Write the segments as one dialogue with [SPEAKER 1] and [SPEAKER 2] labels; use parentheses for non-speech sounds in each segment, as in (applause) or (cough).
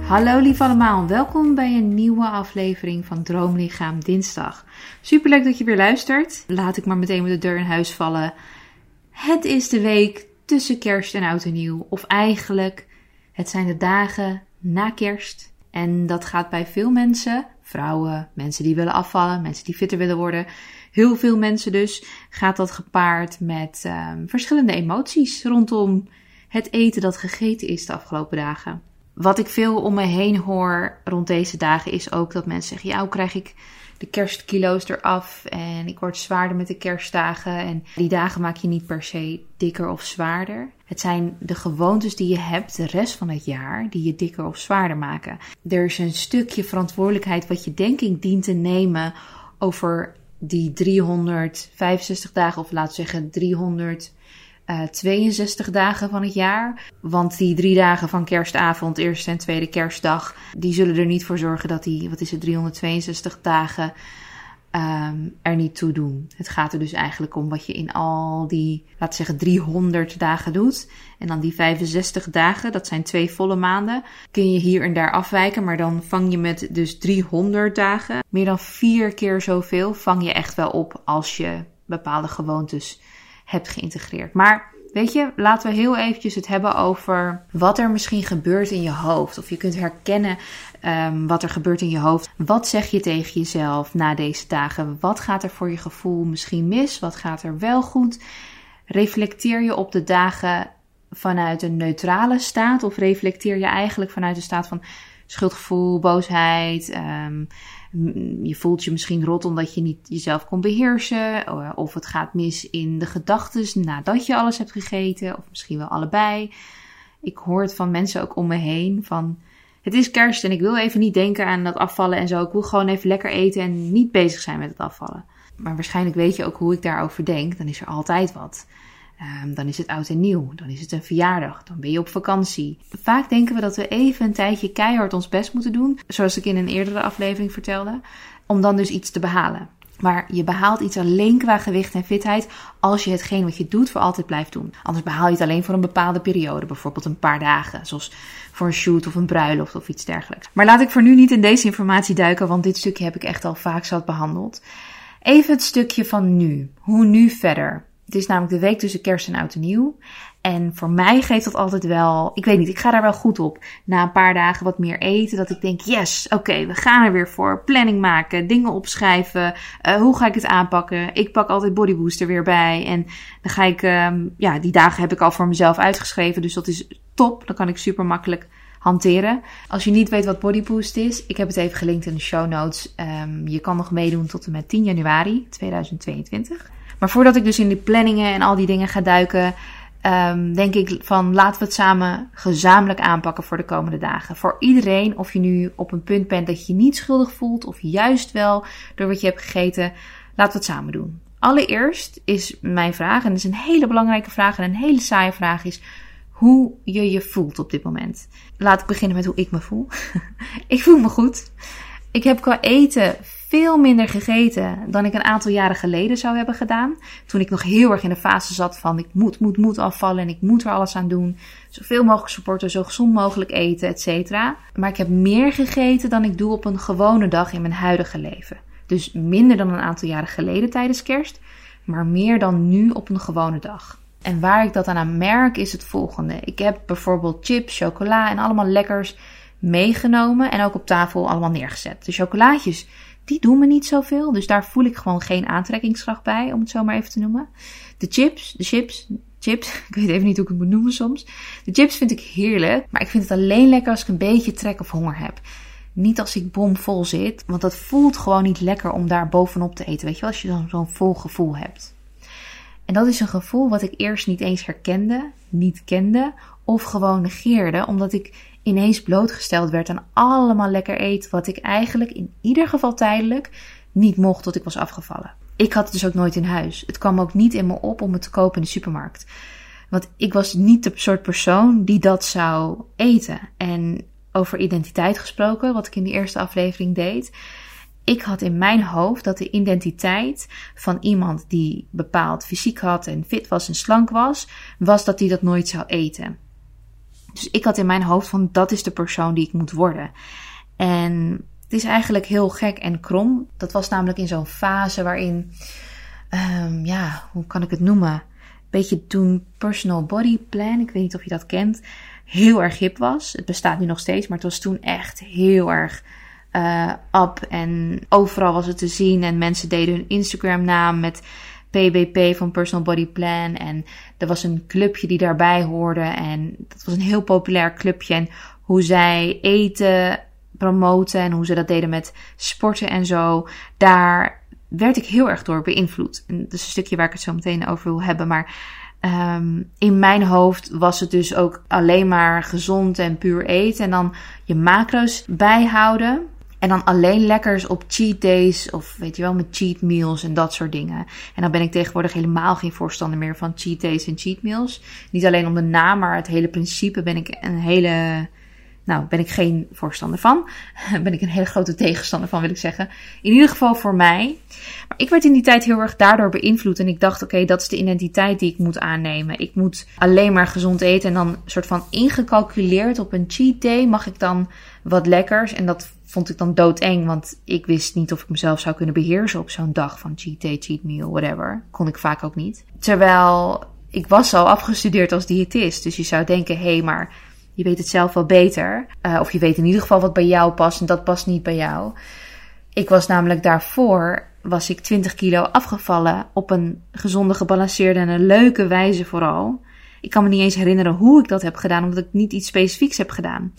[SPEAKER 1] Hallo lief allemaal, welkom bij een nieuwe aflevering van Droomlichaam Dinsdag. Superleuk dat je weer luistert. Laat ik maar meteen met de deur in huis vallen. Het is de week tussen kerst en oud en nieuw. Of eigenlijk, het zijn de dagen na kerst. En dat gaat bij veel mensen, vrouwen, mensen die willen afvallen, mensen die fitter willen worden. Heel veel mensen dus gaat dat gepaard met ehm, verschillende emoties rondom het eten dat gegeten is de afgelopen dagen. Wat ik veel om me heen hoor rond deze dagen is ook dat mensen zeggen: Ja, hoe krijg ik de kerstkilo's eraf? En ik word zwaarder met de kerstdagen. En die dagen maak je niet per se dikker of zwaarder. Het zijn de gewoontes die je hebt de rest van het jaar die je dikker of zwaarder maken. Er is een stukje verantwoordelijkheid wat je denk ik dient te nemen over die 365 dagen, of laten zeggen 300 eh 62 dagen van het jaar. Want die drie dagen van kerstavond, eerste en tweede kerstdag, die zullen er niet voor zorgen dat die, wat is het, 362 dagen ehm, er niet toe doen. Het gaat er dus eigenlijk om wat je in al die, laten zeggen, 300 dagen doet. En dan die 65 dagen, dat zijn twee volle maanden, kun je hier en daar afwijken. Maar dan vang je met dus 300 dagen, meer dan vier keer zoveel, vang je echt wel op als je bepaalde gewoontes hebt geïntegreerd. Maar weet je, laten we heel eventjes het hebben over wat er misschien gebeurt in je hoofd. Of je kunt herkennen ehm, wat er gebeurt in je hoofd. Wat zeg je tegen jezelf na deze dagen? Wat gaat er voor je gevoel misschien mis? Wat gaat er wel goed? Reflecteer je op de dagen vanuit een neutrale staat? Of reflecteer je eigenlijk vanuit een staat van schuldgevoel, boosheid? ehm, je voelt je misschien rot omdat je niet jezelf kon beheersen. Of het gaat mis in de gedachten nadat je alles hebt gegeten. Of misschien wel allebei. Ik hoor het van mensen ook om me heen. Van het is kerst en ik wil even niet denken aan dat afvallen en zo. Ik wil gewoon even lekker eten en niet bezig zijn met het afvallen. Maar waarschijnlijk weet je ook hoe ik daarover denk. Dan is er altijd wat. Um, dan is het oud en nieuw. Dan is het een verjaardag. Dan ben je op vakantie. Vaak denken we dat we even een tijdje keihard ons best moeten doen. Zoals ik in een eerdere aflevering vertelde. Om dan dus iets te behalen. Maar je behaalt iets alleen qua gewicht en fitheid als je hetgeen wat je doet voor altijd blijft doen. Anders behaal je het alleen voor een bepaalde periode, bijvoorbeeld een paar dagen, zoals voor een shoot of een bruiloft of iets dergelijks. Maar laat ik voor nu niet in deze informatie duiken, want dit stukje heb ik echt al vaak zat behandeld. Even het stukje van nu. Hoe nu verder? Het is namelijk de week tussen kerst en oud en nieuw. En voor mij geeft dat altijd wel, ik weet niet, ik ga daar wel goed op. Na een paar dagen wat meer eten, dat ik denk, yes, oké, we gaan er weer voor. Planning maken, dingen opschrijven. Uh, hoe ga ik het aanpakken? Ik pak altijd Bodybooster weer bij. En dan ga ik, um, ja, die dagen heb ik al voor mezelf uitgeschreven. Dus dat is top. Dan kan ik super makkelijk hanteren. Als je niet weet wat Bodyboost is, ik heb het even gelinkt in de show notes. Um, je kan nog meedoen tot en met 10 januari 2022. Maar voordat ik dus in die planningen en al die dingen ga duiken, um, denk ik van laten we het samen gezamenlijk aanpakken voor de komende dagen. Voor iedereen, of je nu op een punt bent dat je je niet schuldig voelt, of juist wel door wat je hebt gegeten, laten we het samen doen. Allereerst is mijn vraag, en dat is een hele belangrijke vraag en een hele saaie vraag, is hoe je je voelt op dit moment. Laat ik beginnen met hoe ik me voel. (laughs) ik voel me goed. Ik heb qua eten veel minder gegeten dan ik een aantal jaren geleden zou hebben gedaan. Toen ik nog heel erg in de fase zat van ik moet, moet, moet afvallen en ik moet er alles aan doen. Zoveel mogelijk supporten, zo gezond mogelijk eten, et cetera. Maar ik heb meer gegeten dan ik doe op een gewone dag in mijn huidige leven. Dus minder dan een aantal jaren geleden tijdens kerst, maar meer dan nu op een gewone dag. En waar ik dat aan merk is het volgende. Ik heb bijvoorbeeld chips, chocola en allemaal lekkers meegenomen en ook op tafel allemaal neergezet. De chocolaatjes, die doen me niet zoveel, dus daar voel ik gewoon geen aantrekkingskracht bij, om het zo maar even te noemen. De chips, de chips, chips, (laughs) ik weet even niet hoe ik het moet noemen soms. De chips vind ik heerlijk, maar ik vind het alleen lekker als ik een beetje trek of honger heb. Niet als ik bomvol zit, want dat voelt gewoon niet lekker om daar bovenop te eten, weet je wel, als je dan zo'n vol gevoel hebt. En dat is een gevoel wat ik eerst niet eens herkende, niet kende of gewoon negeerde, omdat ik ineens blootgesteld werd aan allemaal lekker eten wat ik eigenlijk in ieder geval tijdelijk niet mocht tot ik was afgevallen. Ik had het dus ook nooit in huis. Het kwam ook niet in me op om het te kopen in de supermarkt. Want ik was niet de soort persoon die dat zou eten. En over identiteit gesproken, wat ik in die eerste aflevering deed. Ik had in mijn hoofd dat de identiteit van iemand die bepaald fysiek had en fit was en slank was, was dat hij dat nooit zou eten. Dus ik had in mijn hoofd van dat is de persoon die ik moet worden. En het is eigenlijk heel gek en krom. Dat was namelijk in zo'n fase waarin, um, ja, hoe kan ik het noemen? Beetje toen personal body plan, ik weet niet of je dat kent, heel erg hip was. Het bestaat nu nog steeds, maar het was toen echt heel erg uh, up. En overal was het te zien en mensen deden hun Instagram naam met PBP van Personal Body Plan. En er was een clubje die daarbij hoorde. En dat was een heel populair clubje. En hoe zij eten promoten en hoe ze dat deden met sporten en zo. Daar werd ik heel erg door beïnvloed. En dat is een stukje waar ik het zo meteen over wil hebben. Maar um, in mijn hoofd was het dus ook alleen maar gezond en puur eten. En dan je macro's bijhouden. En dan alleen lekkers op cheat days of weet je wel, met cheat meals en dat soort dingen. En dan ben ik tegenwoordig helemaal geen voorstander meer van cheat days en cheat meals. Niet alleen om de naam, maar het hele principe ben ik een hele nou, ben ik geen voorstander van. (laughs) Ben ik een hele grote tegenstander van, wil ik zeggen. In ieder geval voor mij. Maar ik werd in die tijd heel erg daardoor beïnvloed. En ik dacht, oké, dat is de identiteit die ik moet aannemen. Ik moet alleen maar gezond eten. En dan soort van ingecalculeerd op een cheat day mag ik dan wat lekkers. En dat vond ik dan doodeng. Want ik wist niet of ik mezelf zou kunnen beheersen op zo'n dag van cheat day, cheat meal, whatever. Kon ik vaak ook niet. Terwijl ik was al afgestudeerd als diëtist. Dus je zou denken, hé, hey, maar je weet het zelf wel beter. Uh, of je weet in ieder geval wat bij jou past en dat past niet bij jou. Ik was namelijk daarvoor, was ik 20 kilo afgevallen op een gezonde, gebalanceerde en een leuke wijze vooral. Ik kan me niet eens herinneren hoe ik dat heb gedaan, omdat ik niet iets specifieks heb gedaan.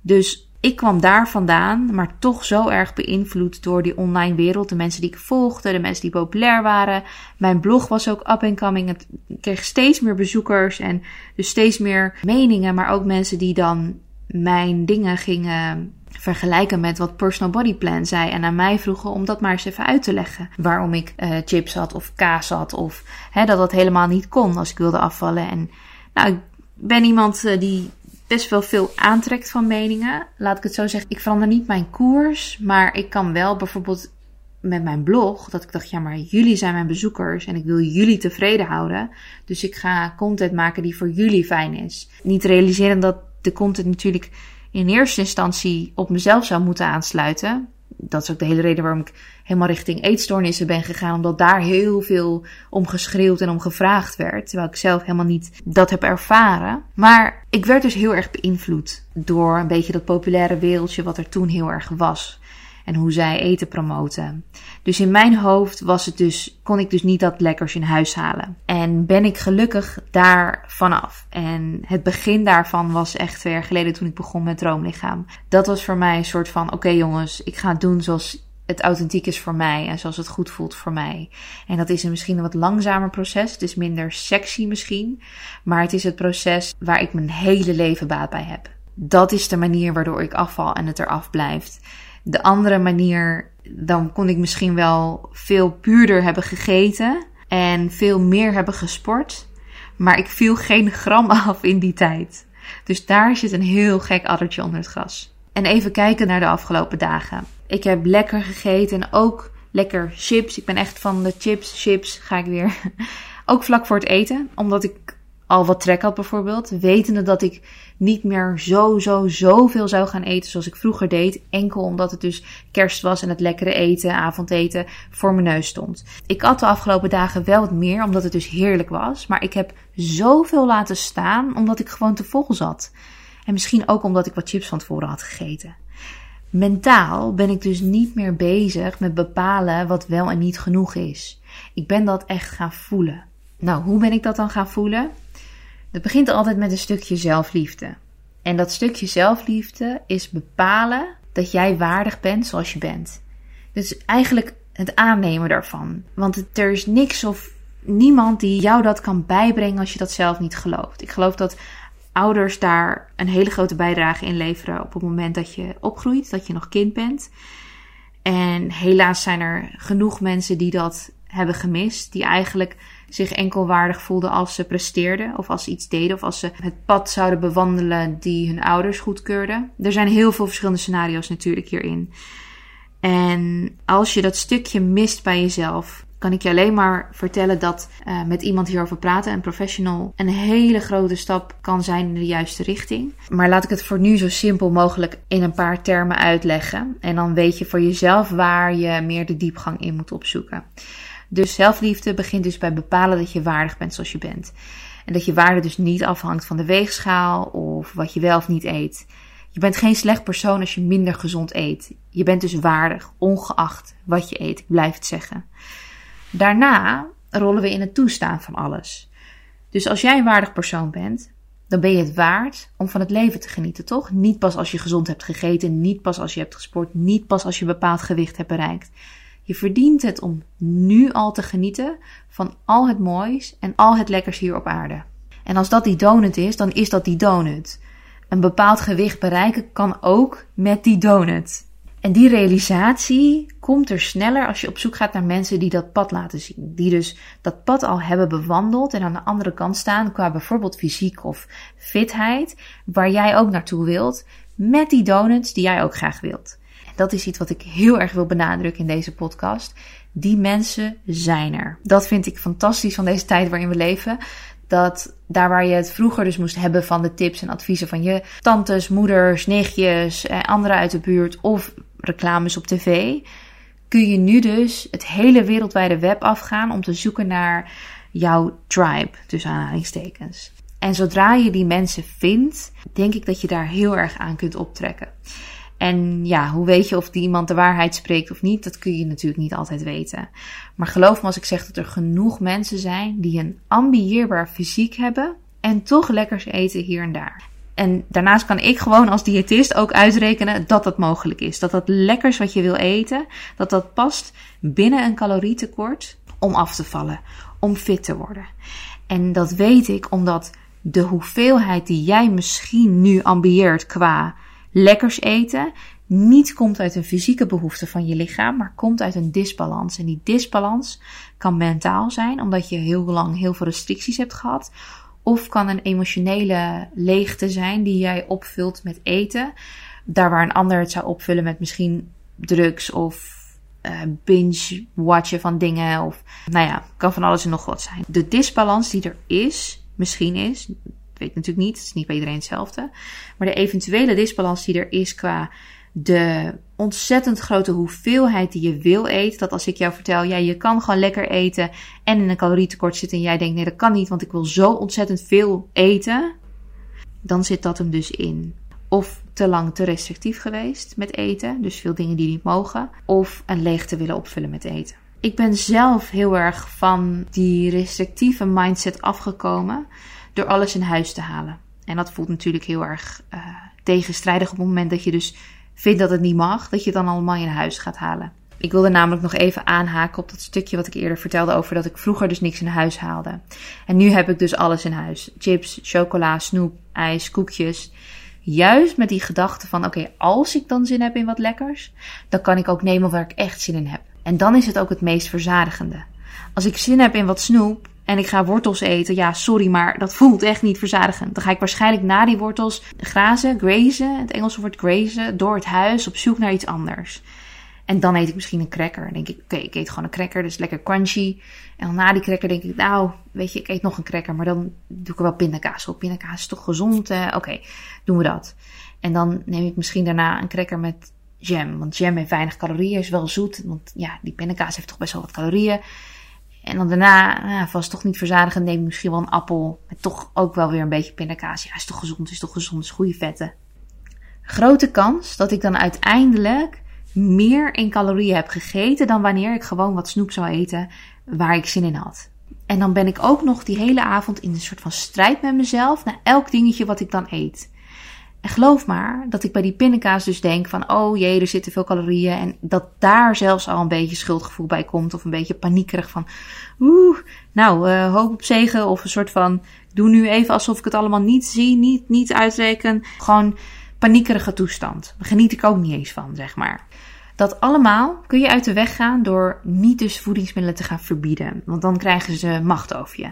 [SPEAKER 1] Dus ik kwam daar vandaan, maar toch zo erg beïnvloed door die online wereld. De mensen die ik volgde, de mensen die populair waren. Mijn blog was ook up and coming. Het kreeg steeds meer bezoekers en dus steeds meer meningen. Maar ook mensen die dan mijn dingen gingen vergelijken met wat Personal Body Plan zei. En aan mij vroegen om dat maar eens even uit te leggen. Waarom ik uh, chips had of kaas had. Of hè, dat dat helemaal niet kon als ik wilde afvallen. En nou, ik ben iemand uh, die best wel veel aantrekt van meningen. Laat ik het zo zeggen. Ik verander niet mijn koers, maar ik kan wel bijvoorbeeld met mijn blog, dat ik dacht, ja, maar jullie zijn mijn bezoekers en ik wil jullie tevreden houden. Dus ik ga content maken die voor jullie fijn is. Niet realiseren dat de content natuurlijk in eerste instantie op mezelf zou moeten aansluiten dat is ook de hele reden waarom ik helemaal richting eetstoornissen ben gegaan. Omdat daar heel veel om geschreeuwd en om gevraagd werd. Terwijl ik zelf helemaal niet dat heb ervaren. Maar ik werd dus heel erg beïnvloed door een beetje dat populaire wereldje wat er toen heel erg was en hoe zij eten promoten. Dus in mijn hoofd was het dus, kon ik dus niet dat lekkers in huis halen. En ben ik gelukkig daar vanaf. En het begin daarvan was echt twee jaar geleden toen ik begon met Droomlichaam. Dat was voor mij een soort van, oké jongens, ik ga het doen zoals het authentiek is voor mij en zoals het goed voelt voor mij. En dat is een misschien een wat langzamer proces. Het is minder sexy misschien. Maar het is het proces waar ik mijn hele leven baat bij heb. Dat is de manier waardoor ik afval en het eraf blijft. De andere manier, dan kon ik misschien wel veel puurder hebben gegeten en veel meer hebben gesport. Maar ik viel geen gram (laughs) af in die tijd. Dus daar zit een heel gek addertje onder het gras. En even kijken naar de afgelopen dagen. Ik heb lekker gegeten en ook lekker chips. Ik ben echt van de chips, chips ga ik weer. (laughs) Ook vlak voor het eten, omdat ik al wat trek had bijvoorbeeld. Wetende dat ik niet meer zo, zo, zoveel zou gaan eten zoals ik vroeger deed. Enkel omdat het dus kerst was en het lekkere eten, avondeten voor mijn neus stond. Ik at de afgelopen dagen wel wat meer, omdat het dus heerlijk was. Maar ik heb zoveel laten staan, omdat ik gewoon te vol zat. En misschien ook omdat ik wat chips van tevoren had gegeten. Mentaal ben ik dus niet meer bezig met bepalen wat wel en niet genoeg is. Ik ben dat echt gaan voelen. Nou, hoe ben ik dat dan gaan voelen? Dat begint altijd met een stukje zelfliefde. En dat stukje zelfliefde is bepalen dat jij waardig bent zoals je bent. Dus eigenlijk het aannemen daarvan. Want er is niks of niemand die jou dat kan bijbrengen als je dat zelf niet gelooft. Ik geloof dat ouders daar een hele grote bijdrage in leveren op het moment dat je opgroeit, dat je nog kind bent. En helaas zijn er genoeg mensen die dat hebben gemist, die eigenlijk zich enkel waardig voelden als ze presteerden of als ze iets deden of als ze het pad zouden bewandelen die hun ouders goedkeurden. Er zijn heel veel verschillende scenario's natuurlijk hierin. En als je dat stukje mist bij jezelf, kan ik je alleen maar vertellen dat uh, met iemand hierover praten, een professional, een hele grote stap kan zijn in de juiste richting. Maar laat ik het voor nu zo simpel mogelijk in een paar termen uitleggen. En dan weet je voor jezelf waar je meer de diepgang in moet opzoeken. Dus zelfliefde begint dus bij bepalen dat je waardig bent zoals je bent. En dat je waarde dus niet afhangt van de weegschaal of wat je wel of niet eet. Je bent geen slecht persoon als je minder gezond eet. Je bent dus waardig, ongeacht wat je eet. Ik blijf het zeggen. Daarna rollen we in het toestaan van alles. Dus als jij een waardig persoon bent, dan ben je het waard om van het leven te genieten, toch? Niet pas als je gezond hebt gegeten, niet pas als je hebt gesport, niet pas als je een bepaald gewicht hebt bereikt. Je verdient het om nu al te genieten van al het moois en al het lekkers hier op aarde. En als dat die donut is, dan is dat die donut. Een bepaald gewicht bereiken kan ook met die donut. En die realisatie komt er sneller als je op zoek gaat naar mensen die dat pad laten zien. Die dus dat pad al hebben bewandeld en aan de andere kant staan qua bijvoorbeeld fysiek of fitheid, waar jij ook naartoe wilt, met die donuts die jij ook graag wilt. Dat is iets wat ik heel erg wil benadrukken in deze podcast. Die mensen zijn er. Dat vind ik fantastisch van deze tijd waarin we leven dat daar waar je het vroeger dus moest hebben van de tips en adviezen van je tantes, moeders, nichtjes, en anderen uit de buurt of reclames op tv, kun je nu dus het hele wereldwijde web afgaan om te zoeken naar jouw tribe, tussen aanhalingstekens. En zodra je die mensen vindt, denk ik dat je daar heel erg aan kunt optrekken. En ja, hoe weet je of die iemand de waarheid spreekt of niet? Dat kun je natuurlijk niet altijd weten. Maar geloof me als ik zeg dat er genoeg mensen zijn die een ambieerbaar fysiek hebben en toch lekkers eten hier en daar. En daarnaast kan ik gewoon als diëtist ook uitrekenen dat dat mogelijk is. Dat dat lekkers wat je wil eten, dat dat past binnen een calorietekort om af te vallen, om fit te worden. En dat weet ik omdat de hoeveelheid die jij misschien nu ambieert qua lekkers eten niet komt uit een fysieke behoefte van je lichaam, maar komt uit een disbalans. En die disbalans kan mentaal zijn, omdat je heel lang heel veel restricties hebt gehad. Of kan een emotionele leegte zijn die jij opvult met eten. Daar waar een ander het zou opvullen met misschien drugs of uh, binge-watchen van dingen. Of nou ja, kan van alles en nog wat zijn. De disbalans die er is, misschien is, weet natuurlijk niet, het is niet bij iedereen hetzelfde. Maar de eventuele disbalans die er is qua de ontzettend grote hoeveelheid die je wil eten. Dat als ik jou vertel, ja, je kan gewoon lekker eten en in een calorietekort zitten en jij denkt, nee, dat kan niet, want ik wil zo ontzettend veel eten. Dan zit dat hem dus in. Of te lang te restrictief geweest met eten, dus veel dingen die niet mogen. Of een leegte willen opvullen met eten. Ik ben zelf heel erg van die restrictieve mindset afgekomen door alles in huis te halen. En dat voelt natuurlijk heel erg uh, tegenstrijdig op het moment dat je dus vindt dat het niet mag, dat je het dan allemaal in huis gaat halen. Ik wilde namelijk nog even aanhaken op dat stukje wat ik eerder vertelde over dat ik vroeger dus niks in huis haalde. En nu heb ik dus alles in huis. Chips, chocola, snoep, ijs, koekjes. Juist met die gedachte van oké, als ik dan zin heb in wat lekkers, dan kan ik ook nemen waar ik echt zin in heb. En dan is het ook het meest verzadigende. Als ik zin heb in wat snoep, en ik ga wortels eten, ja, sorry, maar dat (laughs) voelt echt niet verzadigend. Dan ga ik waarschijnlijk na die wortels grazen, grazen, het Engelse woord grazen, door het huis op zoek naar iets anders. En dan eet ik misschien een cracker. Dan denk ik, oké, ik eet gewoon een cracker, dus lekker crunchy. En dan na die cracker denk ik, nou, weet je, ik eet nog een cracker, maar dan doe ik er wel pindakaas op. Pindakaas is toch gezond? Eh, oké, doen we dat. En dan neem ik misschien daarna een cracker met jam. Want jam heeft weinig calorieën, is wel zoet. Want ja, die pindakaas heeft toch best wel wat calorieën. En dan daarna, nou, vast toch niet verzadigend, neem ik misschien wel een appel. Met toch ook wel weer een beetje pindakaas. Ja, is toch gezond, is toch gezond, is goede vetten. Grote kans dat ik dan uiteindelijk meer in calorieën heb gegeten dan wanneer ik gewoon wat snoep zou eten waar ik zin in had. En dan ben ik ook nog die hele avond in een soort van strijd met mezelf naar elk dingetje wat ik dan eet. En geloof maar dat ik bij die pindakaas dus denk van, oh jee, er zitten veel calorieën. En dat daar zelfs al een beetje schuldgevoel bij komt. Of een beetje paniekerig van, oeh, nou, uh, hoop op zegen. Of een soort van, doe nu even alsof ik het allemaal niet zie, niet, niet uitreken. Gewoon paniekerige toestand. Daar geniet ik ook niet eens van, zeg maar. Dat allemaal kun je uit de weg gaan door niet dus voedingsmiddelen te gaan verbieden. Want dan krijgen ze macht over je.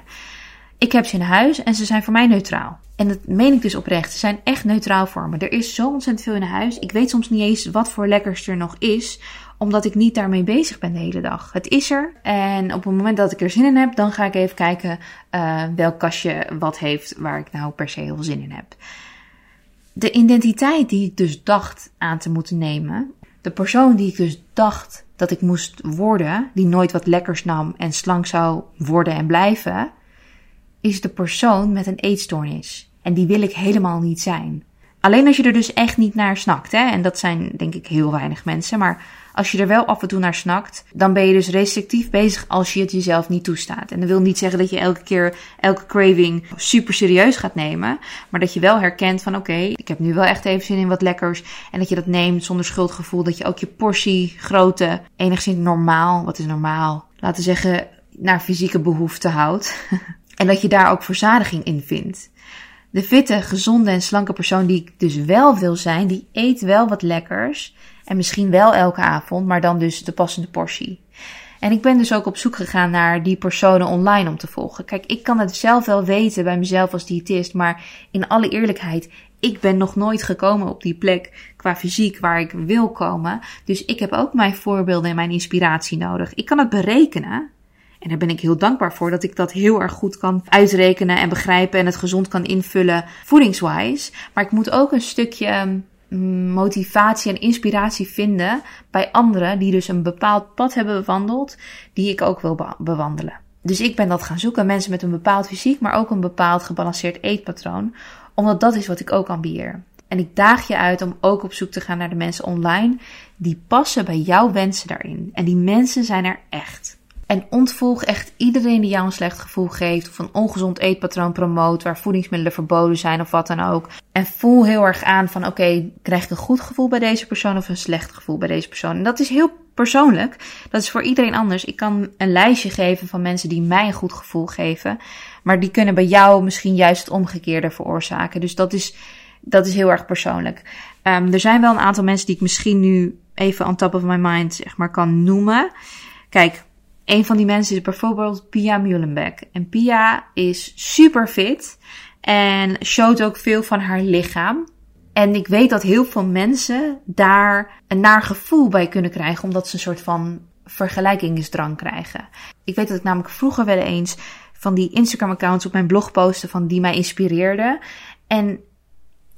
[SPEAKER 1] Ik heb ze in huis en ze zijn voor mij neutraal. En dat meen ik dus oprecht. Ze zijn echt neutraal voor me. Er is zo ontzettend veel in huis. Ik weet soms niet eens wat voor lekkers er nog is. omdat ik niet daarmee bezig ben de hele dag. Het is er. En op het moment dat ik er zin in heb, dan ga ik even kijken uh, welk kastje wat heeft waar ik nou per se heel zin in heb. De identiteit die ik dus dacht aan te moeten nemen, de persoon die ik dus dacht dat ik moest worden, die nooit wat lekkers nam en slank zou worden en blijven, is de persoon met een eetstoornis. En die wil ik helemaal niet zijn. Alleen als je er dus echt niet naar snakt, hè? en dat zijn denk ik heel weinig mensen, maar als je er wel af en toe naar snakt, dan ben je dus restrictief bezig als je het jezelf niet toestaat. En dat wil niet zeggen dat je elke keer elke craving super serieus gaat nemen, maar dat je wel herkent van oké, ik heb nu wel echt even zin in wat lekkers en dat je dat neemt zonder schuldgevoel, dat je ook je portie grootte enigszins normaal, wat is normaal, laten we zeggen, naar fysieke behoeften houdt. (laughs) en dat je daar ook verzadiging in vindt. De fitte, gezonde en slanke persoon die ik dus wel wil zijn, die eet wel wat lekkers. En misschien wel elke avond, maar dan dus de passende portie. En ik ben dus ook op zoek gegaan naar die personen online om te volgen. Kijk, ik kan het zelf wel weten bij mezelf als diëtist, maar in alle eerlijkheid, ik ben nog nooit gekomen op die plek qua fysiek waar ik wil komen. Dus ik heb ook mijn voorbeelden en mijn inspiratie nodig. Ik kan het berekenen, en daar ben ik heel dankbaar voor dat ik dat heel erg goed kan uitrekenen en begrijpen en het gezond kan invullen voedingswise. Maar ik moet ook een stukje mm, motivatie en inspiratie vinden bij anderen die dus een bepaald pad hebben bewandeld, die ik ook wil bewandelen. Dus ik ben dat gaan zoeken, mensen met een bepaald fysiek, maar ook een bepaald gebalanceerd eetpatroon, omdat dat is wat ik ook ambieer. En ik daag je uit om ook op zoek te gaan naar de mensen online die passen bij jouw wensen daarin. En die mensen zijn er echt. En ontvolg echt iedereen die jou een slecht gevoel geeft of een ongezond eetpatroon promoot waar voedingsmiddelen verboden zijn of wat dan ook. En voel heel erg aan van oké, krijg ik een goed gevoel bij deze persoon of een slecht gevoel bij deze persoon. En dat is heel persoonlijk. Dat is voor iedereen anders. Ik kan een lijstje geven van mensen die mij een goed gevoel geven, maar die kunnen bij jou misschien juist het omgekeerde veroorzaken. Dus dat is, dat is heel erg persoonlijk. Um, er zijn wel een aantal mensen die ik misschien nu even on top of my mind zeg maar kan noemen. Kijk, een van die mensen is bijvoorbeeld Pia Muhlenbeck. En Pia is super fit en showt ook veel van haar lichaam. En ik weet dat heel veel mensen daar een naar gevoel bij kunnen krijgen, omdat ze een soort van vergelijkingsdrang krijgen. Ik weet dat ik namelijk vroeger wel eens van die Instagram-accounts op mijn blog postte van die mij inspireerden. En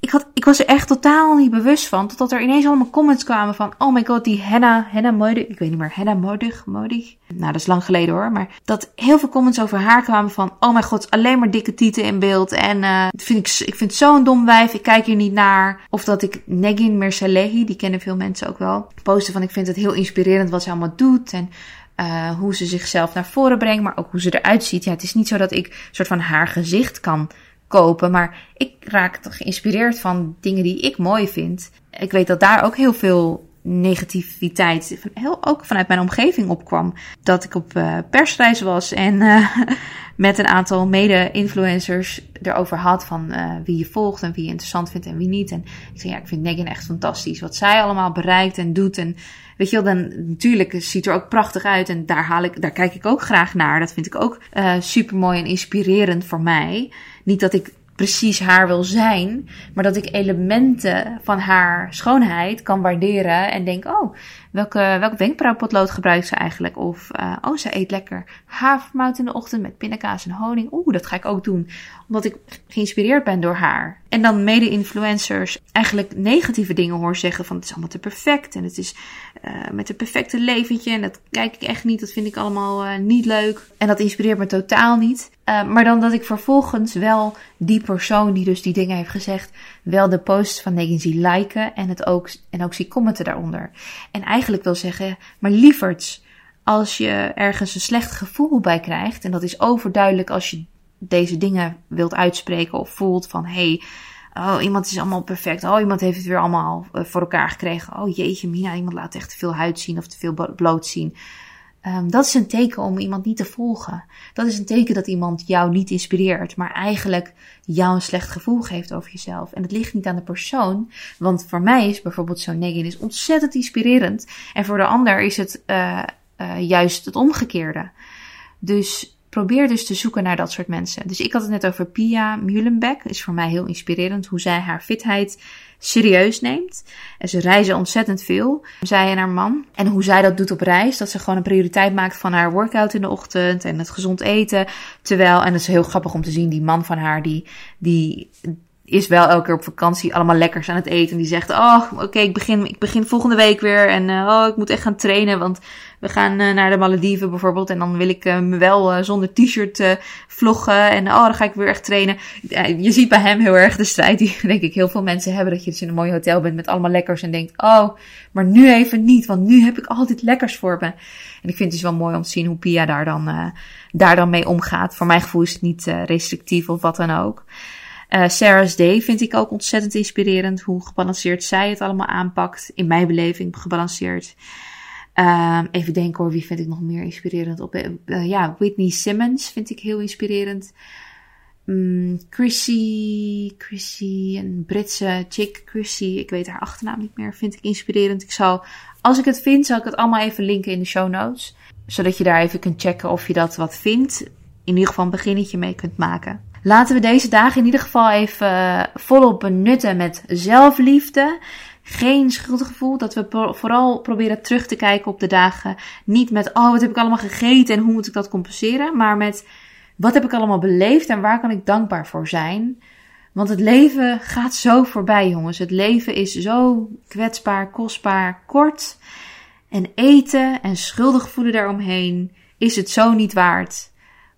[SPEAKER 1] ik, had, ik was er echt totaal niet bewust van. Totdat er ineens allemaal comments kwamen van... Oh my god, die Henna, Henna Modig. Ik weet niet meer, Henna Modig, Modig. Nou, dat is lang geleden hoor. Maar dat heel veel comments over haar kwamen van... Oh my god, alleen maar dikke tieten in beeld. En uh, vind ik, ik vind het zo'n dom wijf. Ik kijk hier niet naar. Of dat ik Negin Mersalehi, die kennen veel mensen ook wel. Posten van ik vind het heel inspirerend wat ze allemaal doet. En uh, hoe ze zichzelf naar voren brengt. Maar ook hoe ze eruit ziet. Ja, het is niet zo dat ik soort van haar gezicht kan kopen. Maar ik raak geïnspireerd van dingen die ik mooi vind. Ik weet dat daar ook heel veel negativiteit, heel, ook vanuit mijn omgeving opkwam. Dat ik op uh, persreis was en uh, (laughs) met een aantal mede-influencers erover had van uh, wie je volgt en wie je interessant vindt en wie niet. En ik zei, ja, ik vind Negan echt fantastisch. Wat zij allemaal bereikt en doet. En weet je wel, dan natuurlijk ziet er ook prachtig uit. En daar, haal ik, daar kijk ik ook graag naar. Dat vind ik ook super mooi en inspirerend voor mij. Niet dat ik precies haar wil zijn, maar dat ik elementen van haar schoonheid kan waarderen en denk, oh, welke, welk wenkbrauwpotlood gebruikt ze eigenlijk? Of, uh, oh, ze eet lekker havermout in de ochtend met pindakaas en honing. Oeh, dat ga ik ook doen. Omdat ik geïnspireerd ben door haar. En dan mede-influencers eigenlijk negatieve dingen hoor zeggen van het is allemaal te perfect. En het is uh, met een perfecte leventje. En dat kijk ik echt niet. Dat vind ik allemaal uh, niet leuk. En dat inspireert me totaal niet. Maar dan dat ik vervolgens wel die persoon die dus die dingen heeft gezegd, wel de post van Negan zie liken en, het ook, en ook zie commenten daaronder. En eigenlijk wil zeggen, maar lieverds, als je ergens een slecht gevoel bij krijgt, en dat is overduidelijk als je deze dingen wilt uitspreken of voelt van hé, hey, oh iemand is allemaal perfect, oh iemand heeft het weer allemaal eh, voor elkaar gekregen, oh jeetje mina, iemand laat echt te veel huid zien of te veel bloot zien. Um, dat is een teken om iemand niet te volgen. Dat is een teken dat iemand jou niet inspireert, maar eigenlijk jou een slecht gevoel geeft over jezelf. En het ligt niet aan de persoon, want voor mij is bijvoorbeeld zo'n negin is ontzettend inspirerend. En voor de ander is het uh, uh, juist het omgekeerde. Dus probeer dus te zoeken naar dat soort mensen. Dus ik had het net over Pia Muhlenbeck. Is voor mij heel inspirerend hoe zij haar fitheid serieus neemt. En ze reizen ontzettend veel, zij en haar man. En hoe zij dat doet op reis, dat ze gewoon een prioriteit maakt van haar workout in de ochtend en het gezond eten. Terwijl, en dat is heel grappig om te zien, die man van haar, die, die is wel elke keer op vakantie allemaal lekkers aan het eten. En die zegt, oh, oké, ik, begin, ik begin volgende week weer. En uh, oh, ik moet echt gaan trainen, want we gaan uh, naar de Malediven bijvoorbeeld. En dan wil ik uh, me wel zonder t-shirt vloggen. En oh, dan ga ik weer echt trainen. je ziet bij hem heel erg de strijd die, (laughs) denk ik, heel veel mensen hebben. Dat je dus in een mooi hotel bent met allemaal lekkers. En denkt, oh, maar nu even niet. Want nu heb ik altijd lekkers voor me. En ik vind het dus wel mooi om te zien hoe Pia daar dan, daar dan mee omgaat. Voor mijn gevoel is het niet restrictief of wat dan ook. Uh, Sarah's Day vind ik ook ontzettend inspirerend. Hoe gebalanceerd zij het allemaal aanpakt. In mijn beleving gebalanceerd. Uh, even denken hoor, wie vind ik nog meer inspirerend? Op, uh, ja, Whitney Simmons vind ik heel inspirerend. Um, Chrissy, Chrissy, een Britse chick, Chrissy, ik weet haar achternaam niet meer, vind ik inspirerend. Ik zal, als ik het vind, zal ik het allemaal even linken in de show notes. Zodat je daar even kunt checken of je dat wat vindt. In ieder geval een beginnetje mee kunt maken. Laten we deze dagen in ieder geval even eh, volop benutten met zelfliefde. Geen schuldgevoel. Dat we vooral proberen terug te kijken op de dagen. Niet met, oh, wat heb ik allemaal gegeten en hoe moet ik dat compenseren? Maar met, wat heb ik allemaal beleefd en waar kan ik dankbaar voor zijn? Want het leven gaat zo voorbij, jongens. Het leven is zo kwetsbaar, kostbaar, kort. En eten en schuldig voelen daaromheen is het zo niet waard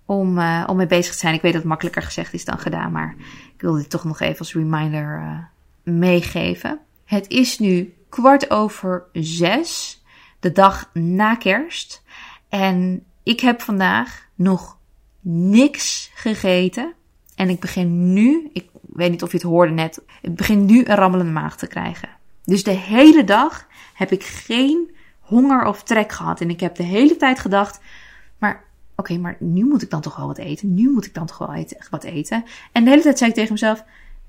[SPEAKER 1] om, uh, om mee bezig te zijn. Ik weet dat het makkelijker gezegd is dan gedaan, maar ik wil dit toch nog even als reminder uh, meegeven. Het is nu kwart over zes, de dag na kerst. En ik heb vandaag nog niks gegeten. En ik begin nu, ik weet niet of je het hoorde net, ik begin nu een rammelende maag te krijgen. Dus de hele dag heb ik geen honger of trek gehad. En ik heb de hele tijd gedacht, maar oké, maar nu moet ik dan toch wel wat eten. Nu moet ik dan toch wel wat eten. En de hele tijd zei ik tegen mezelf,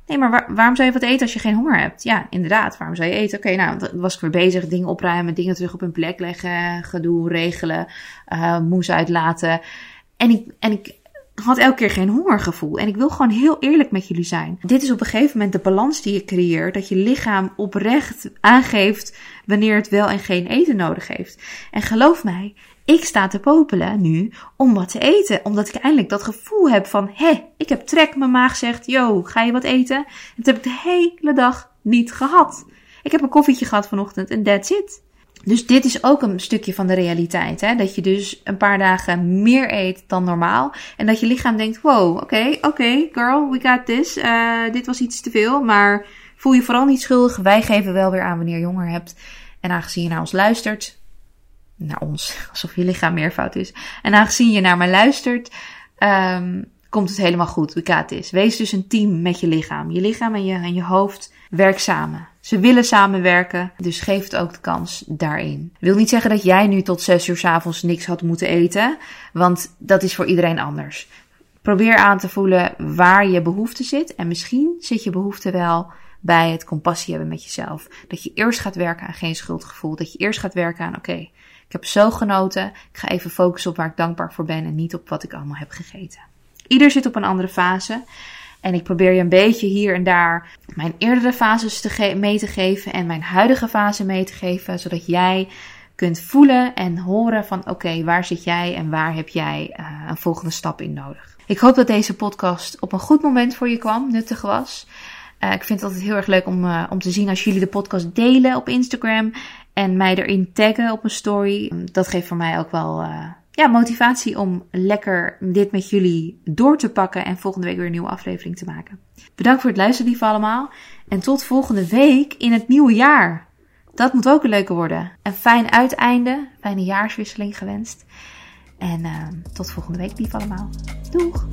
[SPEAKER 1] nee, maar waarom zou je wat eten als je geen honger hebt? Ja, inderdaad, waarom zou je eten? Oké, nou, dan was ik weer bezig, dingen opruimen, dingen terug op hun plek leggen, gedoe regelen, uh, moes uitlaten. En ik, en ik had elke keer geen hongergevoel. En ik wil gewoon heel eerlijk met jullie zijn. Dit is op een gegeven moment de balans die je creëert. Dat je lichaam oprecht aangeeft wanneer het wel en geen eten nodig heeft. En geloof mij, ik sta te popelen nu om wat te eten. Omdat ik eindelijk dat gevoel heb van, hé, ik heb trek. Mijn maag zegt, yo, ga je wat eten? En dat heb ik de hele dag niet gehad. Ik heb een koffietje gehad vanochtend en that's it. Dus dit is ook een stukje van de realiteit. Hè? Dat je dus een paar dagen meer eet dan normaal. En dat je lichaam denkt, wow, oké, oké, girl, we got this. Uh, dit was iets te veel, maar voel je vooral niet schuldig. Wij geven wel weer aan wanneer je honger hebt. En aangezien je naar ons luistert, naar ons, (laughs) alsof je lichaam meervoud is. En aangezien je naar mij luistert, um, komt het helemaal goed. We got is. Wees dus een team met je lichaam. Je lichaam en je, en je hoofd werk samen. Ze willen samenwerken, dus geef het ook de kans daarin. Ik wil niet zeggen dat jij nu tot zes uur s avonds niks had moeten eten, want dat is voor iedereen anders. Probeer aan te voelen waar je behoefte zit en misschien zit je behoefte wel bij het compassie hebben met jezelf. Dat je eerst gaat werken aan geen schuldgevoel. Dat je eerst gaat werken aan oké, ik heb zo genoten. Ik ga even focussen op waar ik dankbaar voor ben en niet op wat ik allemaal heb gegeten. Ieder zit op een andere fase. En ik probeer je een beetje hier en daar mijn eerdere fases te mee te geven en mijn huidige fase mee te geven, zodat jij kunt voelen en horen van oké, waar zit jij en waar heb jij uh, een volgende stap in nodig. Ik hoop dat deze podcast op een goed moment voor je kwam, nuttig was. Uh, ik vind het altijd heel erg leuk om, uh, om te zien als jullie de podcast delen op Instagram en mij erin taggen op een story. Dat geeft voor mij ook wel uh, ja, motivatie om lekker dit met jullie door te pakken en volgende week weer een nieuwe aflevering te maken. Bedankt voor het luisteren, lieve allemaal. En tot volgende week in het nieuwe jaar. Dat moet ook een leuke worden. Een fijn uiteinde, fijne jaarswisseling gewenst. En uh, tot volgende week, lieve allemaal. Doeg!